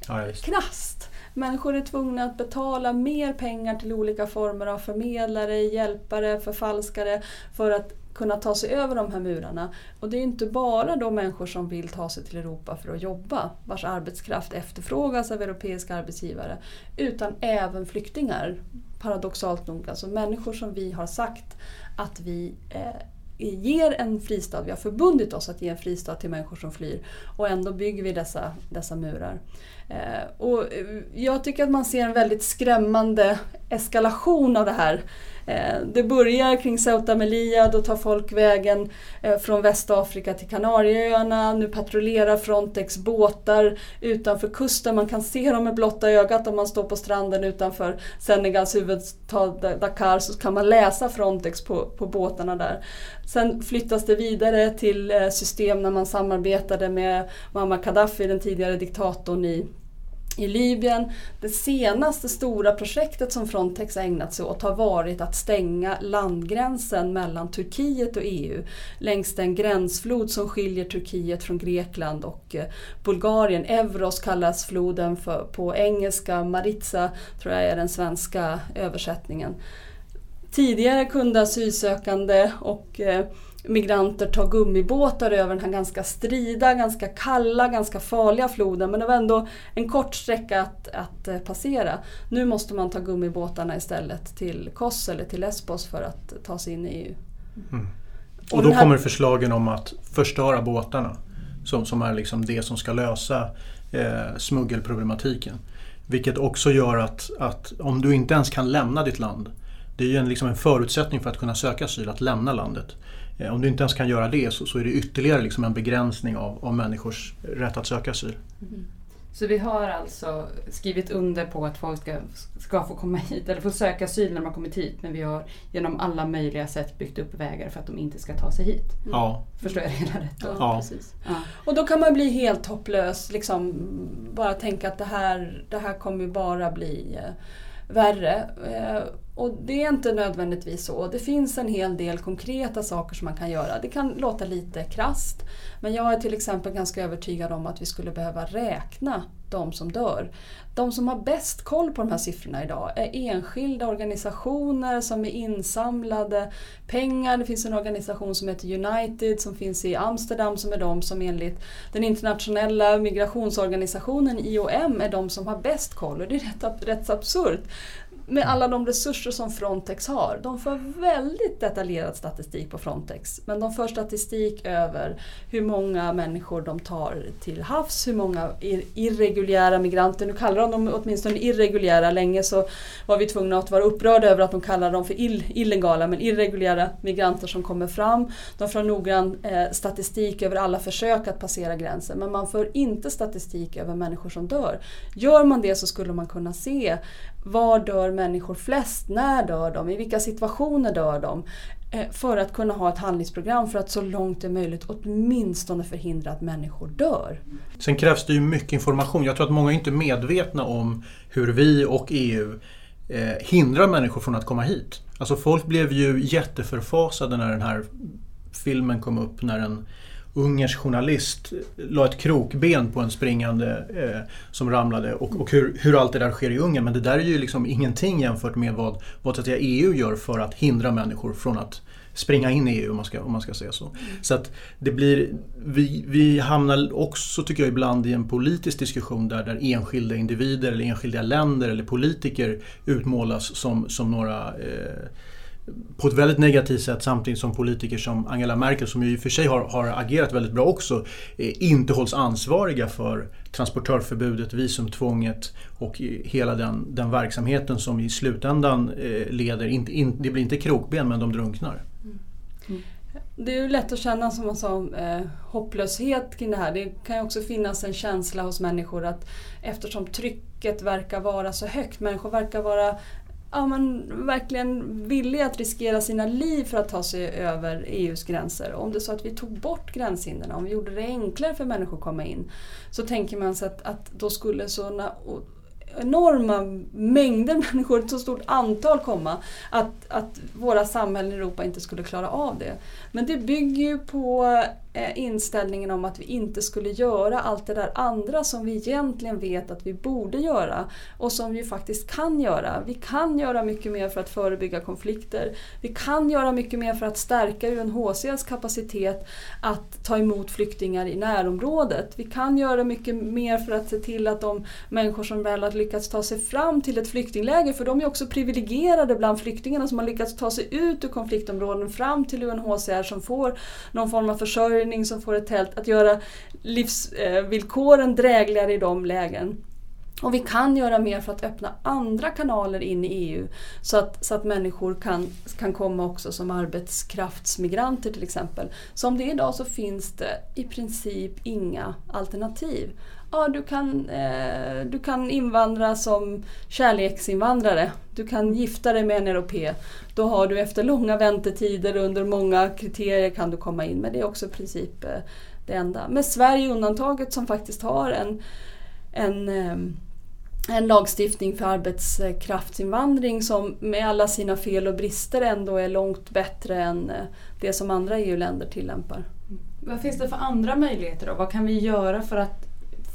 Speaker 2: Ja, ja, visst.
Speaker 3: Människor är tvungna att betala mer pengar till olika former av förmedlare, hjälpare, förfalskare för att kunna ta sig över de här murarna. Och det är inte bara då människor som vill ta sig till Europa för att jobba, vars arbetskraft efterfrågas av europeiska arbetsgivare, utan även flyktingar. Paradoxalt nog, alltså människor som vi har sagt att vi eh, ger en fristad, vi har förbundit oss att ge en fristad till människor som flyr och ändå bygger vi dessa, dessa murar. Eh, och eh, jag tycker att man ser en väldigt skrämmande eskalation av det här. Eh, det börjar kring Ceuta Melilla, då tar folk vägen från Västafrika till Kanarieöarna. Nu patrullerar Frontex båtar utanför kusten. Man kan se dem med blotta ögat om man står på stranden utanför Senegals huvudstad Dakar så kan man läsa Frontex på, på båtarna där. Sen flyttas det vidare till system när man samarbetade med Muammar Gaddafi, den tidigare diktatorn i i Libyen. Det senaste stora projektet som Frontex har ägnat sig åt har varit att stänga landgränsen mellan Turkiet och EU längs den gränsflod som skiljer Turkiet från Grekland och eh, Bulgarien. Evros kallas floden för, på engelska, Maritsa tror jag är den svenska översättningen. Tidigare kunde asylsökande och eh, migranter ta gummibåtar över den här ganska strida, ganska kalla, ganska farliga floden. Men det var ändå en kort sträcka att, att eh, passera. Nu måste man ta gummibåtarna istället till Kos eller till Lesbos för att ta sig in i EU.
Speaker 2: Mm.
Speaker 3: Och
Speaker 2: Och då
Speaker 3: här-
Speaker 2: kommer förslagen om att förstöra båtarna. Som, som är liksom det som ska lösa eh, smuggelproblematiken. Vilket också gör att, att om du inte ens kan lämna ditt land. Det är ju en, liksom en förutsättning för att kunna söka asyl, att lämna landet. Eh, om du inte ens kan göra det så, så är det ytterligare liksom en begränsning av, av människors rätt att söka asyl.
Speaker 1: Så vi har alltså skrivit under på att folk ska, ska få komma hit eller få söka asyl när de har kommit hit. Men vi har genom alla möjliga sätt byggt upp vägar för att de inte ska ta sig hit.
Speaker 2: Ja,
Speaker 1: Förstår jag det hela rätt då?
Speaker 3: Ja,
Speaker 2: Ja.
Speaker 3: Precis.
Speaker 1: Ja.
Speaker 3: Och då kan man bli helt hopplös. Liksom, bara tänka att det här, det här kommer bara bli eh, värre. Och det är inte nödvändigtvis så. Det finns en hel del konkreta saker som man kan göra. Det kan låta lite krast men jag är till exempel ganska övertygad om att vi skulle behöva räkna de som dör. De som har bäst koll på de här siffrorna idag är enskilda organisationer som är insamlade pengar. Det finns en organisation som heter United som finns i Amsterdam som är de som enligt den internationella migrationsorganisationen IOM är de som har bäst koll. Och det är rätt, rätt absurt med alla de resurser som Frontex har. De för väldigt detaljerad statistik på Frontex. Men de för statistik över hur många människor de tar till havs, hur många irreguljära migranter, nu kallar de dem åtminstone irreguljära, länge så var vi tvungna att vara upprörda över att de kallar dem för ill- illegala, men irreguljära migranter som kommer fram. De för noggrann eh, statistik över alla försök att passera gränsen, men man för inte statistik över människor som dör. Gör man det så skulle man kunna se var dör människor flest? När dör de? I vilka situationer dör de? Eh, för att kunna ha ett handlingsprogram för att så långt det är möjligt åtminstone förhindra att människor dör.
Speaker 2: Sen krävs det ju mycket information. Jag tror att många inte är medvetna om hur vi och EU eh, hindrar människor från att komma hit. Alltså folk blev ju jätteförfasade när den här filmen kom upp, när en ungersk journalist la ett krokben på en springande eh, som ramlade och, och hur, hur, allt det där sker i Ungern. Men det där är ju liksom ingenting jämfört med vad, vad så att säga, EU gör för att hindra människor från att springa in i EU om man ska, om man ska säga så. Mm. Så att det blir, vi, vi hamnar också tycker jag ibland i en politisk diskussion där, där enskilda individer eller enskilda länder eller politiker utmålas som, som några eh, på ett väldigt negativt sätt samtidigt som politiker som Angela Merkel som ju i och för sig har, har agerat väldigt bra också eh, inte hålls ansvariga för transportörförbudet, visumtvånget och eh, hela den, den verksamheten som i slutändan eh, leder, inte, in, det blir inte krokben men de drunknar.
Speaker 3: Mm. Det är ju lätt att känna som man sa hopplöshet kring det här. Det kan ju också finnas en känsla hos människor att eftersom trycket verkar vara så högt, människor verkar vara ja, man verkligen villiga att riskera sina liv för att ta sig över EUs gränser. Om det är så att vi tog bort gränshindren, om vi gjorde det enklare för människor att komma in, så tänker man sig att, att då skulle sådana enorma mängder människor, ett så stort antal komma, att, att våra samhällen i Europa inte skulle klara av det. Men det bygger ju på eh, inställningen om att vi inte skulle göra allt det där andra som vi egentligen vet att vi borde göra och som vi faktiskt kan göra. Vi kan göra mycket mer för att förebygga konflikter. Vi kan göra mycket mer för att stärka UNHCRs kapacitet att ta emot flyktingar i närområdet. Vi kan göra mycket mer för att se till att de människor som väl har lyckats ta sig fram till ett flyktingläger, för de är också privilegierade bland flyktingarna som har lyckats ta sig ut ur konfliktområden fram till UNHCR som får någon form av försörjning, som får ett tält, att göra livsvillkoren drägligare i de lägen. Och vi kan göra mer för att öppna andra kanaler in i EU så att, så att människor kan, kan komma också som arbetskraftsmigranter till exempel. Som det är idag så finns det i princip inga alternativ ja, du, kan, eh, du kan invandra som kärleksinvandrare. Du kan gifta dig med en europé. Då har du efter långa väntetider under många kriterier kan du komma in. Men det är också i princip eh, det enda. Med Sverige undantaget som faktiskt har en, en eh, en lagstiftning för arbetskraftsinvandring som med alla sina fel och brister ändå är långt bättre än eh, det som andra EU-länder tillämpar.
Speaker 1: Vad finns det för andra möjligheter då? Vad kan vi göra för att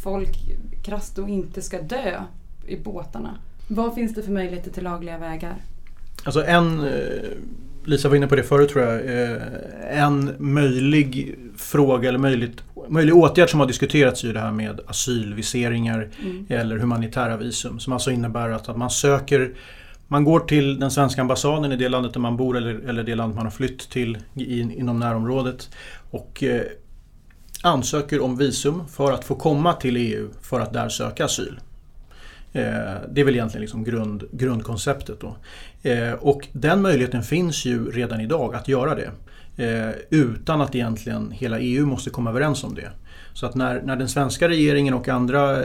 Speaker 1: folk krasst och inte ska dö i båtarna. Vad finns det för möjligheter till lagliga vägar?
Speaker 2: Alltså en, eh, Lisa var inne på det förut tror jag, eh, en möjlig fråga eller möjligt, möjlig åtgärd som har diskuterats är det här med asylviseringar mm. eller humanitära visum som alltså innebär att, att man söker man går till den svenska ambassaden i det landet där man bor eller, eller det land man har flytt till i, inom närområdet och eh, ansöker om visum för att få komma till EU för att där söka asyl. Eh, det är väl egentligen liksom grund, grundkonceptet. Då. Eh, och den möjligheten finns ju redan idag att göra det. Eh, utan att egentligen hela EU måste komma överens om det. Så att när, när den svenska regeringen och andra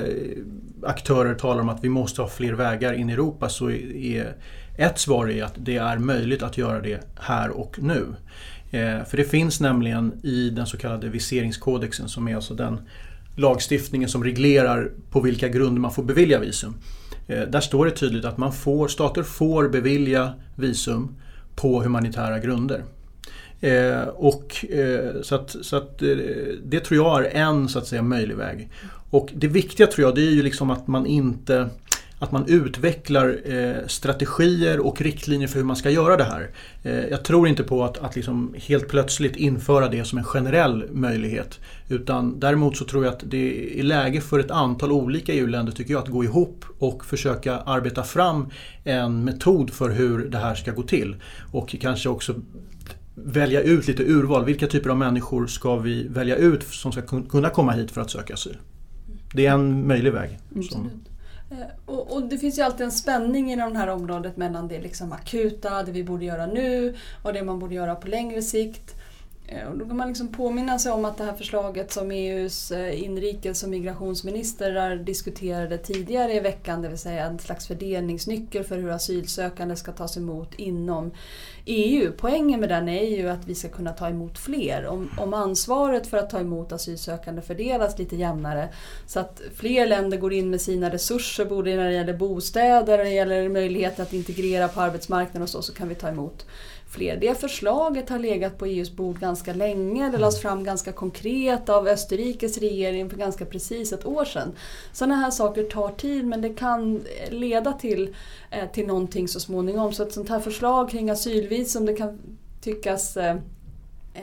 Speaker 2: aktörer talar om att vi måste ha fler vägar in i Europa så är ett svar är att det är möjligt att göra det här och nu. Eh, för det finns nämligen i den så kallade viseringskodexen som är alltså den lagstiftningen som reglerar på vilka grunder man får bevilja visum. Eh, där står det tydligt att man får, stater får bevilja visum på humanitära grunder. Eh, och, eh, så att, så att, eh, det tror jag är en så att säga, möjlig väg. Och det viktiga tror jag det är ju liksom att man inte att man utvecklar eh, strategier och riktlinjer för hur man ska göra det här. Eh, jag tror inte på att, att liksom helt plötsligt införa det som en generell möjlighet. Utan däremot så tror jag att det är läge för ett antal olika EU-länder tycker jag att gå ihop och försöka arbeta fram en metod för hur det här ska gå till. Och kanske också välja ut lite urval. Vilka typer av människor ska vi välja ut som ska kunna komma hit för att söka asyl? Det är en möjlig väg. Som,
Speaker 3: Eh, Eh, och, och, det finns ju alltid en spänning inom det här området mellan det liksom akuta, det vi borde göra nu och det man borde göra på längre sikt. Eh, och då kan man liksom påminna sig om att det här förslaget som EUs eh, inrikes och migrationsministrar diskuterade tidigare i veckan, det vill säga en slags fördelningsnyckel för hur asylsökande ska tas emot inom EU. Poängen med den är ju att vi ska kunna ta emot fler. Om, om ansvaret för att ta emot asylsökande fördelas lite jämnare så att fler länder går in med sina resurser, både när det gäller bostäder, när det gäller möjlighet att integrera på arbetsmarknaden och så, så kan vi ta emot fler. Det förslaget har legat på EUs bord ganska länge. Det lades fram ganska konkret av Österrikes regering för ganska precis ett år sedan. Sådana här saker tar tid men det kan leda till, eh, till någonting så småningom. Så ett sånt här förslag kring asylvisum det kan tyckas eh,
Speaker 2: eh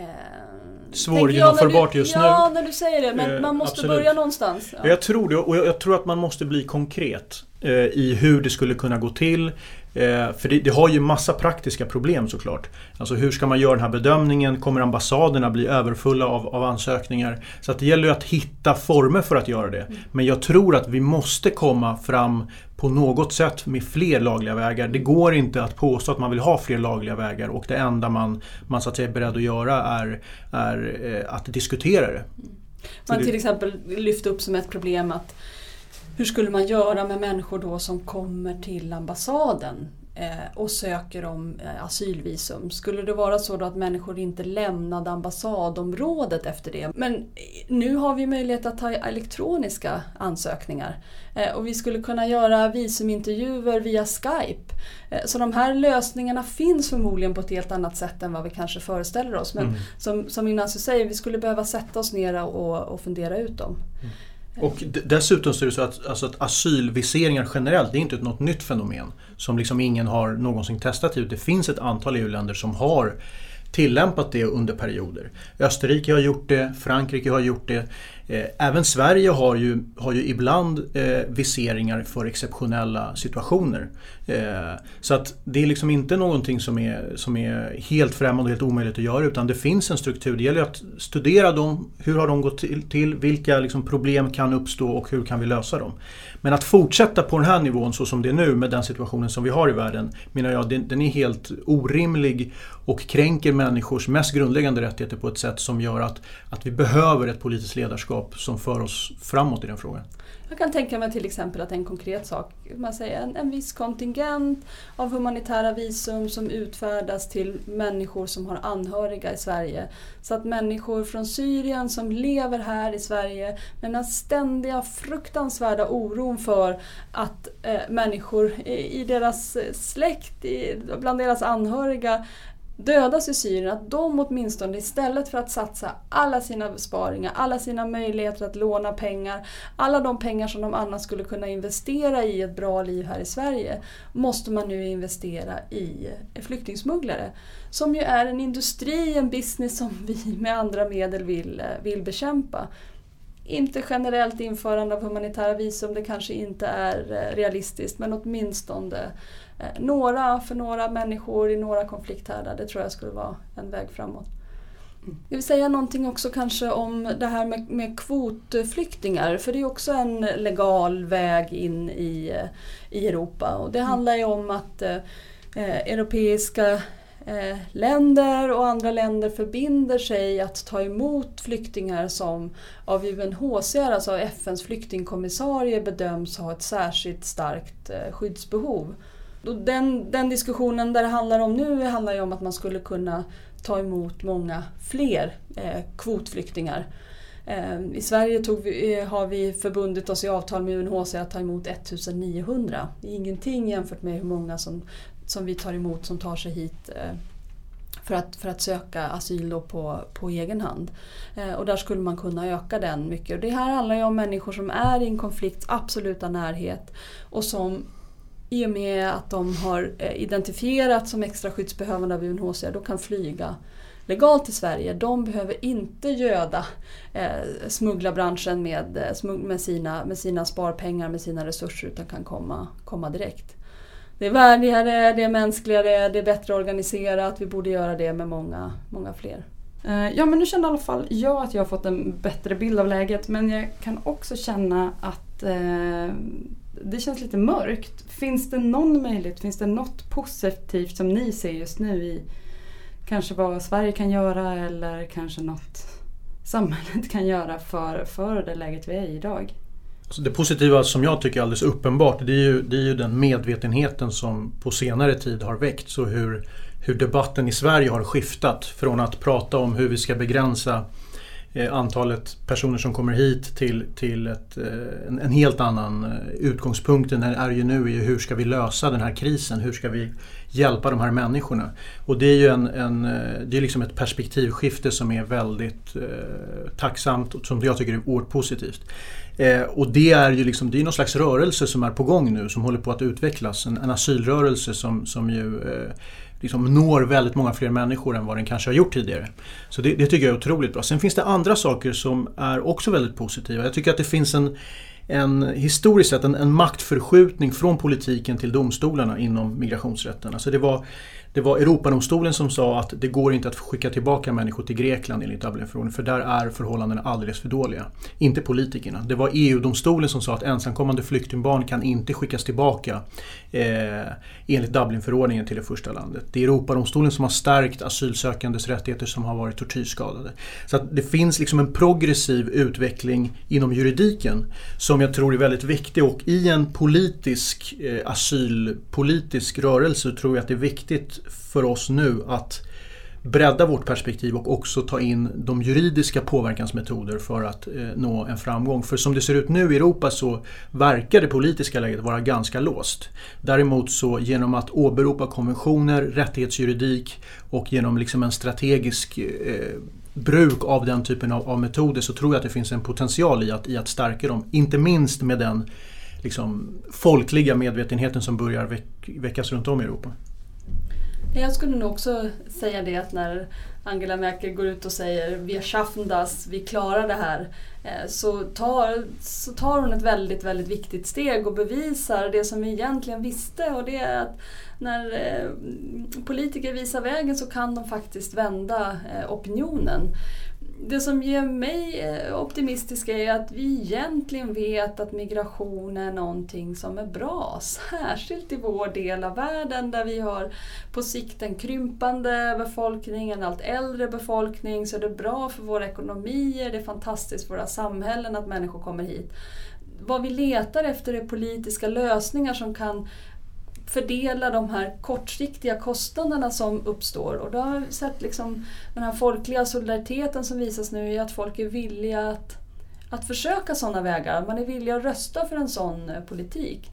Speaker 2: Svårgenomförbart just
Speaker 3: ja,
Speaker 2: nu.
Speaker 3: Ja, när du säger det. Men eh, man måste absolut. börja någonstans.
Speaker 2: Ja. Jag tror det och jag tror att man måste bli konkret eh, i hur det skulle kunna gå till. Eh, för det, det, har ju massa praktiska problem såklart. Alltså hur ska man göra den här bedömningen? Kommer ambassaderna bli överfulla av, av ansökningar? Så det gäller ju att hitta former för att göra det. Mm. Men jag tror att vi måste komma fram på något sätt med fler lagliga vägar. Det går inte att påstå att man vill ha fler lagliga vägar och det enda man, man så att säga är beredd att göra är, är eh, att diskutera det. Mm.
Speaker 3: Man till exempel lyfte upp som ett problem att hur skulle man göra med människor då som kommer till ambassaden eh, och söker om eh, asylvisum? Skulle det vara så att människor inte lämnade ambassadområdet efter det? Men nu har vi möjlighet att ta elektroniska ansökningar eh, och vi skulle kunna göra visumintervjuer via Skype. Så de här lösningarna finns förmodligen på ett helt annat sätt än vad vi kanske föreställer oss. Men mm. som, som Ignacio säger, vi skulle behöva sätta oss ner och, och fundera ut dem. Mm.
Speaker 2: Och dessutom så är det så att, alltså att asylviseringar generellt, det är inte något nytt fenomen som liksom ingen har någonsin testat. Det finns ett antal EU-länder som har tillämpat det under perioder. Österrike har gjort det, Frankrike har gjort det. Eh, även Sverige har ju, har ju ibland eh, viseringar för exceptionella situationer. Eh, så att det är liksom inte någonting som är, som är helt främmande och helt omöjligt att göra utan det finns en struktur. Det gäller att studera dem, hur har de gått till, till vilka liksom problem kan uppstå och hur kan vi lösa dem. Men att fortsätta på den här nivån så som det är nu med den situationen som vi har i världen menar jag den, den är helt orimlig och kränker människors mest grundläggande rättigheter på ett sätt som gör att, att vi behöver ett politiskt ledarskap som för oss framåt i den frågan.
Speaker 3: Jag kan tänka mig till exempel att en konkret sak, man säger en, en viss kontingent av humanitära visum som utfärdas till människor som har anhöriga i Sverige. Så att människor från Syrien som lever här i Sverige med den här ständiga fruktansvärda oron för att eh, människor i, i deras eh, släkt, i, bland deras anhöriga dödas i Syrien, att de åtminstone istället för att satsa alla sina besparingar, alla sina möjligheter att låna pengar, alla de pengar som de annars skulle kunna investera i ett bra liv här i Sverige, måste man nu investera i flyktingsmugglare. Som ju är en industri, en business som vi med andra medel vill, eh, vill bekämpa. Inte generellt införande av humanitära visum, det kanske inte är eh, realistiskt, men åtminstone eh, några, för några människor i några konflikthärdar, det tror jag skulle vara en väg framåt. Jag vill säga någonting också kanske om det här med, med kvotflyktingar, för det är också en legal väg in i, eh, i Europa. Och det handlar ju om att eh, europeiska eh, länder och andra länder förbinder sig att ta emot flyktingar som av UNHCR, alltså FNs flyktingkommissarie, bedöms ha ett särskilt starkt eh, skyddsbehov. Den, den diskussionen där det handlar om nu handlar ju om att man skulle kunna ta emot många fler eh, kvotflyktingar. Eh, I Sverige vi, eh, har vi förbundit oss i avtal med UNHCR att ta emot 1900. Det är ingenting jämfört med hur många som, som vi tar emot som tar sig hit eh, för att, för att söka asyl på, på egen hand. Eh, och där skulle man kunna öka den mycket. Och det här handlar ju om människor som är i en konflikts absoluta närhet och som i och med att de har eh, identifierats som extra skyddsbehövande av UNHCR, då kan flyga legalt till Sverige. De behöver inte göda eh, smugglarbranschen med, eh, med, sina, med sina sparpengar, med sina resurser, utan kan komma, komma direkt. Det är värdigare, det är mänskligare, det är bättre organiserat. Vi borde göra det med många, många fler.
Speaker 1: Eh, ja men nu känner i alla fall jag att jag har fått en bättre bild av läget men jag kan också känna att eh, det känns lite mörkt. Finns det någon möjlighet, finns det något positivt som ni ser just nu i kanske vad Sverige kan göra eller kanske något samhället kan göra för, för det läget vi är i idag.
Speaker 2: Det positiva som jag tycker är alldeles uppenbart det är, ju, det är ju den medvetenheten som på senare tid har väckts och hur, hur debatten i Sverige har skiftat från att prata om hur vi ska begränsa Eh, antalet personer som kommer hit till, till ett, eh, en, en, helt annan eh, utgångspunkt än är ju nu är hur ska vi lösa den här krisen? Hur ska vi hjälpa de här människorna? Och det är ju en, en det är liksom ett perspektivskifte som är väldigt eh, tacksamt och som jag tycker är oerhört positivt. Eh, och det är ju liksom, det är någon slags rörelse som är på gång nu som håller på att utvecklas. En, en asylrörelse som, som ju eh, liksom når väldigt många fler människor än vad den kanske har gjort tidigare. Så det, det, tycker jag är otroligt bra. Sen finns det andra saker som är också väldigt positiva. Jag tycker att det finns en, en historiskt sett en, en maktförskjutning från politiken till domstolarna inom migrationsrätten. Alltså det var det var Europadomstolen som sa att det går inte att skicka tillbaka människor till Grekland enligt Dublinförordningen för där är förhållandena alldeles för dåliga. Inte politikerna. Det var EU-domstolen som sa att ensamkommande flyktingbarn kan inte skickas tillbaka eh, enligt Dublinförordningen till det första landet. Det är Europadomstolen som har stärkt asylsökandes rättigheter som har varit tortyrskadade. Så att det finns liksom en progressiv utveckling inom juridiken som jag tror är väldigt viktig och i en politisk eh, asylpolitisk rörelse tror jag att det är viktigt för oss nu att bredda vårt perspektiv och också ta in de juridiska påverkansmetoder för att eh, nå en framgång. För som det ser ut nu i Europa så verkar det politiska läget vara ganska låst. Däremot så genom att åberopa konventioner, rättighetsjuridik och genom liksom en strategisk eh, bruk av den typen av, av, metoder så tror jag att det finns en potential i att, i att stärka dem. Inte minst med den liksom, folkliga medvetenheten som börjar väck, väckas runt om i Europa.
Speaker 3: Jag skulle nog också säga det att när Angela Merkel går ut och säger vi schaffen das, vi klarar det här. Eh, så tar, så tar hon ett väldigt, väldigt viktigt steg och bevisar det som vi egentligen visste och det är att när eh, politiker visar vägen så kan de faktiskt vända eh, opinionen det som ger mig eh, optimistisk är att vi egentligen vet att migration är någonting som är bra. Särskilt i vår del av världen där vi har på sikt en krympande befolkning, en allt äldre befolkning. Så är det bra för våra ekonomier, det är fantastiskt för våra samhällen att människor kommer hit. Vad vi letar efter är politiska lösningar som kan fördela de här kortsiktiga kostnaderna som uppstår. Och då har vi sett liksom den här folkliga solidariteten som visas nu i att folk är villiga att, att försöka sådana vägar. Man är villig att rösta för en sån eh, politik.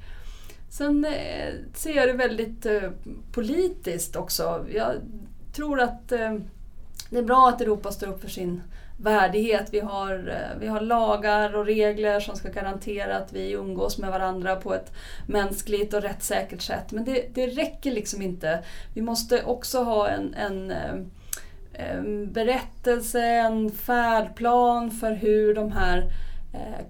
Speaker 3: Sen eh, ser jag det väldigt eh, politiskt också. Jag tror att det är bra att Europa står upp för sin värdighet. Vi har, eh, vi har lagar och regler som ska garantera att vi umgås med varandra på ett mänskligt och rättssäkert sätt. Men det, det räcker liksom inte. Vi måste också ha en, en, en berättelse, en färdplan för hur de här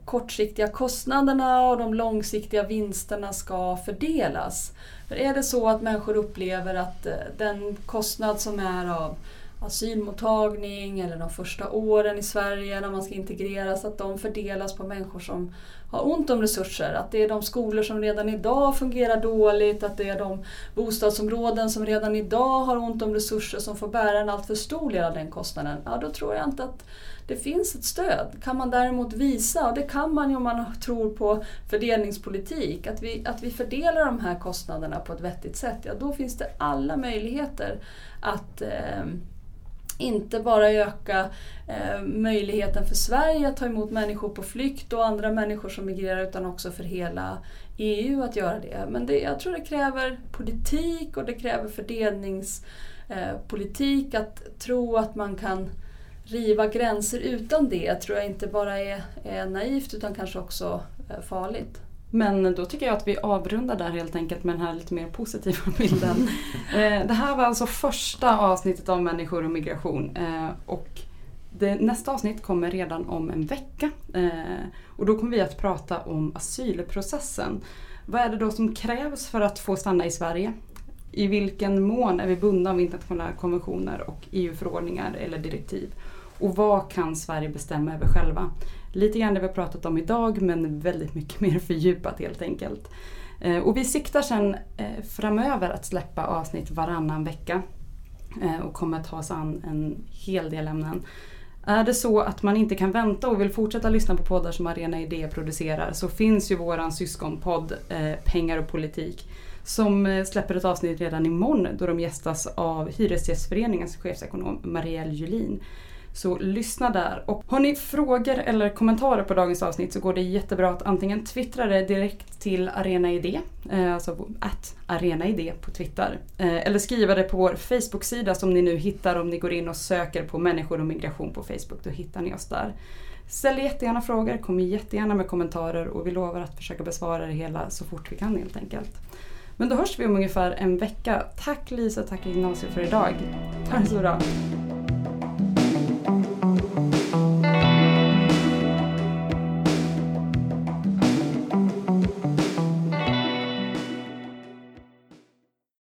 Speaker 3: kortsiktiga kostnaderna och de långsiktiga vinsterna ska fördelas. För är det så att människor upplever att den kostnad som är av asylmottagning eller de första åren i Sverige när man ska integreras, att de fördelas på människor som har ont om resurser. Att det är de skolor som redan idag fungerar dåligt, att det är de bostadsområden som redan idag har ont om resurser som får bära en alltför stor del av den kostnaden. Ja, då tror jag inte att det finns ett stöd. Kan man däremot visa, och det kan man ju om man tror på fördelningspolitik, att vi, att vi fördelar de här kostnaderna på ett vettigt sätt, ja då finns det alla möjligheter att eh, inte bara öka eh, möjligheten för Sverige att ta emot människor på flykt och andra människor som migrerar utan också för hela EU att göra det. Men det, jag tror det kräver politik och det kräver fördelningspolitik. Eh, att tro att man kan riva gränser utan det tror jag inte bara är, är naivt utan kanske också eh, farligt.
Speaker 1: Men då tycker jag att vi avrundar där helt enkelt med den här lite mer positiva bilden. Eh, det här var alltså första avsnittet av Människor och migration. Eh, och det, nästa avsnitt kommer redan om en vecka. Eh, och då kommer vi att prata om asylprocessen. Vad är det då som krävs för att få stanna i Sverige? I vilken mån är vi bundna av internationella konventioner och EU-förordningar eller direktiv? Och vad kan Sverige bestämma över själva? Lite grann det vi har pratat om idag men väldigt mycket mer fördjupat helt enkelt. Eh, och vi siktar sen eh, framöver att släppa avsnitt varannan vecka. Eh, och kommer att ta oss an en hel del ämnen. Är det så att man inte kan vänta och vill fortsätta lyssna på poddar som Arena Idé producerar så finns ju våran syskonpodd eh, Pengar och politik som släpper ett avsnitt redan imorgon då de gästas av Hyresgästföreningens chefsekonom Marielle Julin. Så lyssna där. Och har ni frågor eller kommentarer på dagens avsnitt så går det jättebra att antingen twittra det direkt till arenaidé, eh, alltså att arenaidé på Twitter. Eh, eller skriva det på vår Facebook-sida som ni nu hittar om ni går in och söker på människor och migration på Facebook. Då hittar ni oss där. Ställ jättegärna frågor, kom jättegärna med kommentarer och vi lovar att försöka besvara det hela så fort vi kan helt enkelt. Men då hörs vi om ungefär en vecka. Tack Lisa, tack Ignacio för idag. Ha det så bra.